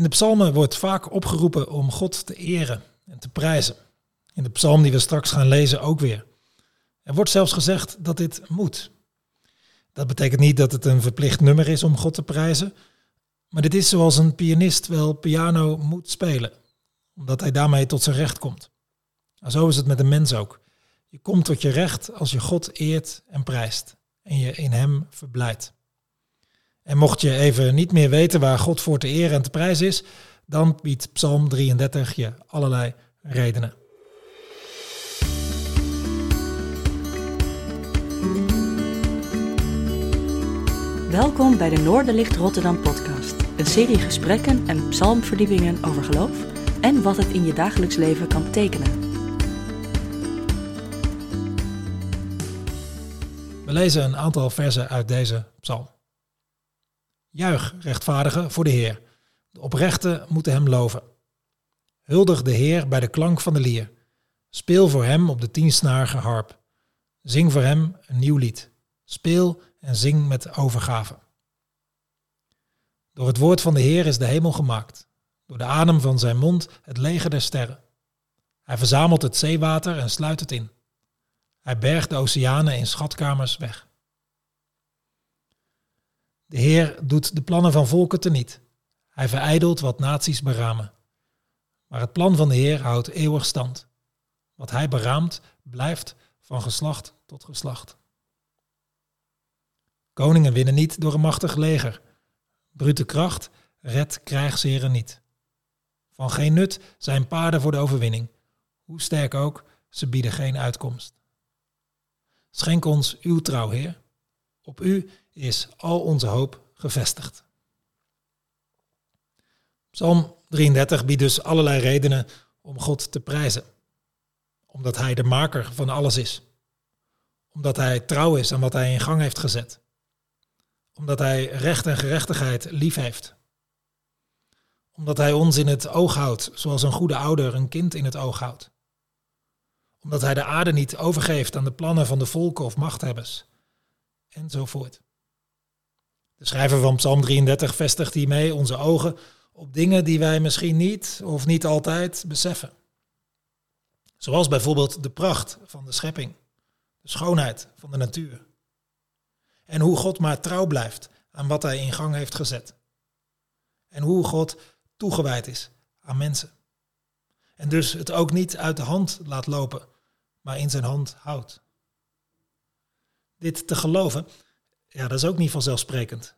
In de psalmen wordt vaak opgeroepen om God te eren en te prijzen. In de psalm die we straks gaan lezen ook weer. Er wordt zelfs gezegd dat dit moet. Dat betekent niet dat het een verplicht nummer is om God te prijzen, maar dit is zoals een pianist wel piano moet spelen, omdat hij daarmee tot zijn recht komt. En zo is het met een mens ook. Je komt tot je recht als je God eert en prijst en je in Hem verblijdt. En mocht je even niet meer weten waar God voor te eren en te prijzen is, dan biedt Psalm 33 je allerlei redenen. Welkom bij de Noorderlicht Rotterdam podcast. Een serie gesprekken en psalmverdiepingen over geloof en wat het in je dagelijks leven kan betekenen. We lezen een aantal versen uit deze psalm. Juich, rechtvaardigen, voor de Heer. De oprechten moeten hem loven. Huldig de Heer bij de klank van de lier. Speel voor hem op de tiensnarige harp. Zing voor hem een nieuw lied. Speel en zing met overgave. Door het woord van de Heer is de hemel gemaakt. Door de adem van zijn mond het leger der sterren. Hij verzamelt het zeewater en sluit het in. Hij bergt de oceanen in schatkamers weg. De Heer doet de plannen van volken teniet. Hij verijdelt wat naties beramen. Maar het plan van de Heer houdt eeuwig stand. Wat hij beraamt, blijft van geslacht tot geslacht. Koningen winnen niet door een machtig leger. Brute kracht redt krijgsheren niet. Van geen nut zijn paarden voor de overwinning. Hoe sterk ook, ze bieden geen uitkomst. Schenk ons uw trouw, Heer. Op u is al onze hoop gevestigd. Psalm 33 biedt dus allerlei redenen om God te prijzen. Omdat Hij de maker van alles is. Omdat Hij trouw is aan wat Hij in gang heeft gezet. Omdat Hij recht en gerechtigheid lief heeft. Omdat Hij ons in het oog houdt, zoals een goede ouder een kind in het oog houdt. Omdat Hij de aarde niet overgeeft aan de plannen van de volken of machthebbers. Enzovoort. De schrijver van Psalm 33 vestigt hiermee onze ogen op dingen die wij misschien niet of niet altijd beseffen. Zoals bijvoorbeeld de pracht van de schepping, de schoonheid van de natuur. En hoe God maar trouw blijft aan wat hij in gang heeft gezet. En hoe God toegewijd is aan mensen. En dus het ook niet uit de hand laat lopen, maar in zijn hand houdt. Dit te geloven ja, dat is ook niet vanzelfsprekend.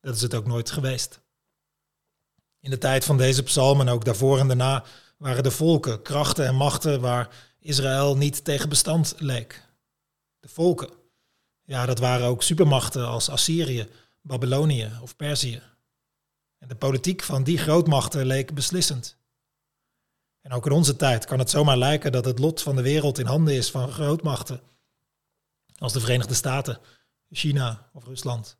Dat is het ook nooit geweest. In de tijd van deze psalm en ook daarvoor en daarna waren de volken, krachten en machten waar Israël niet tegen bestand leek. De volken, ja, dat waren ook supermachten als Assyrië, Babylonië of Perzië. En de politiek van die grootmachten leek beslissend. En ook in onze tijd kan het zomaar lijken dat het lot van de wereld in handen is van grootmachten als de Verenigde Staten China of Rusland.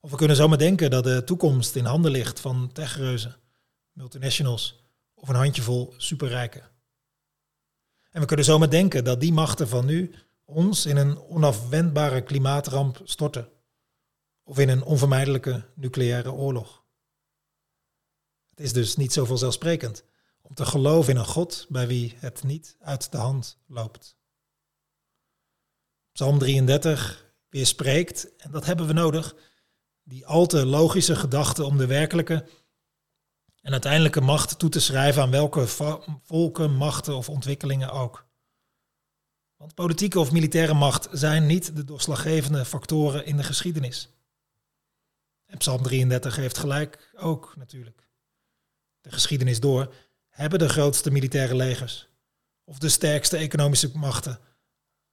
Of we kunnen zomaar denken dat de toekomst in handen ligt van techreuzen, multinationals of een handjevol superrijken. En we kunnen zomaar denken dat die machten van nu ons in een onafwendbare klimaatramp storten. Of in een onvermijdelijke nucleaire oorlog. Het is dus niet zo vanzelfsprekend om te geloven in een God bij wie het niet uit de hand loopt. Psalm 33 weerspreekt. En dat hebben we nodig. Die al te logische gedachte om de werkelijke en uiteindelijke macht toe te schrijven aan welke volken, machten of ontwikkelingen ook. Want politieke of militaire macht zijn niet de doorslaggevende factoren in de geschiedenis. En Psalm 33 heeft gelijk ook natuurlijk. De geschiedenis door hebben de grootste militaire legers of de sterkste economische machten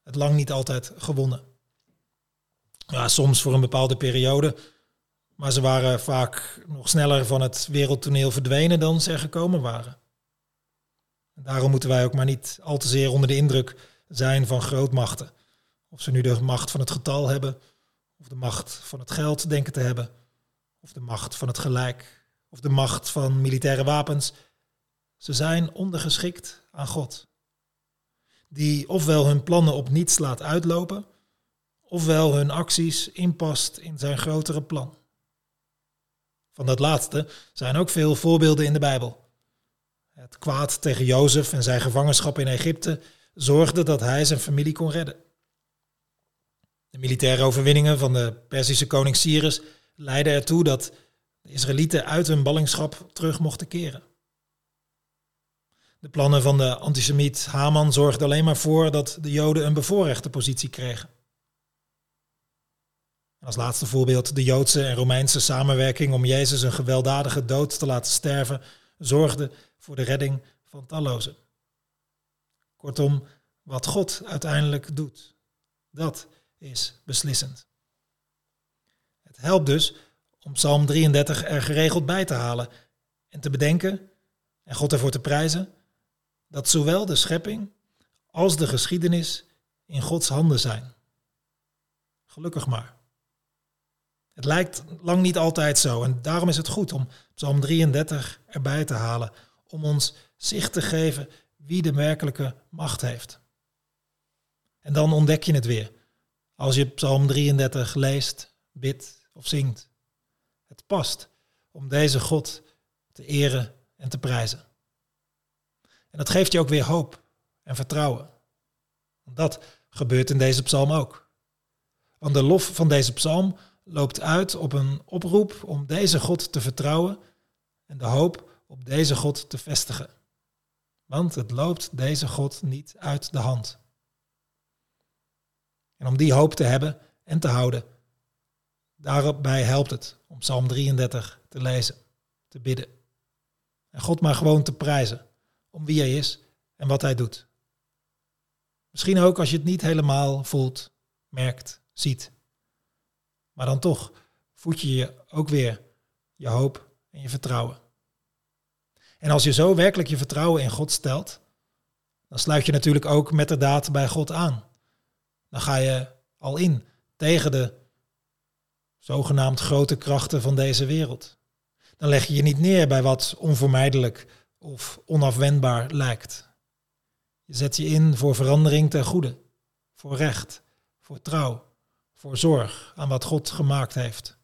het lang niet altijd gewonnen. Ja, soms voor een bepaalde periode. Maar ze waren vaak nog sneller van het wereldtoneel verdwenen dan ze gekomen waren. En daarom moeten wij ook maar niet al te zeer onder de indruk zijn van grootmachten. Of ze nu de macht van het getal hebben, of de macht van het geld denken te hebben, of de macht van het gelijk, of de macht van militaire wapens. Ze zijn ondergeschikt aan God. Die ofwel hun plannen op niets laat uitlopen, ofwel hun acties inpast in zijn grotere plan. Van dat laatste zijn ook veel voorbeelden in de Bijbel. Het kwaad tegen Jozef en zijn gevangenschap in Egypte zorgde dat hij zijn familie kon redden. De militaire overwinningen van de Perzische koning Cyrus leidden ertoe dat de Israëlieten uit hun ballingschap terug mochten keren. De plannen van de antisemiet Haman zorgden alleen maar voor dat de Joden een bevoorrechte positie kregen. als laatste voorbeeld de Joodse en Romeinse samenwerking om Jezus een gewelddadige dood te laten sterven, zorgde voor de redding van tallozen. Kortom, wat God uiteindelijk doet, dat is beslissend. Het helpt dus om Psalm 33 er geregeld bij te halen en te bedenken en God ervoor te prijzen dat zowel de schepping als de geschiedenis in Gods handen zijn. Gelukkig maar. Het lijkt lang niet altijd zo en daarom is het goed om Psalm 33 erbij te halen, om ons zicht te geven wie de werkelijke macht heeft. En dan ontdek je het weer, als je Psalm 33 leest, bidt of zingt. Het past om deze God te eren en te prijzen. En dat geeft je ook weer hoop en vertrouwen. Dat gebeurt in deze psalm ook. Want de lof van deze psalm loopt uit op een oproep om deze God te vertrouwen en de hoop op deze God te vestigen. Want het loopt deze God niet uit de hand. En om die hoop te hebben en te houden, daarbij helpt het om Psalm 33 te lezen, te bidden. En God maar gewoon te prijzen om wie hij is en wat hij doet. Misschien ook als je het niet helemaal voelt, merkt, ziet. Maar dan toch voed je je ook weer je hoop en je vertrouwen. En als je zo werkelijk je vertrouwen in God stelt, dan sluit je natuurlijk ook met de daad bij God aan. Dan ga je al in tegen de zogenaamd grote krachten van deze wereld. Dan leg je je niet neer bij wat onvermijdelijk of onafwendbaar lijkt. Je zet je in voor verandering ten goede, voor recht, voor trouw, voor zorg aan wat God gemaakt heeft,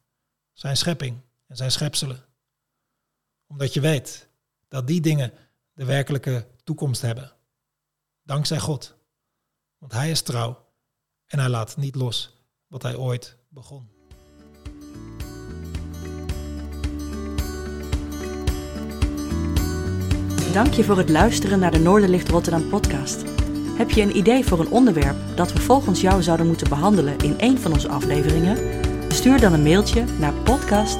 zijn schepping en zijn schepselen. Omdat je weet dat die dingen de werkelijke toekomst hebben. Dankzij God. Want Hij is trouw en Hij laat niet los wat Hij ooit begon. Dank je voor het luisteren naar de Noorderlicht Rotterdam podcast. Heb je een idee voor een onderwerp dat we volgens jou zouden moeten behandelen in een van onze afleveringen? Stuur dan een mailtje naar podcast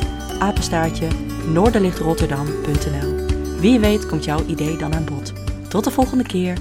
noorderlichtrotterdam.nl. Wie weet komt jouw idee dan aan bod. Tot de volgende keer.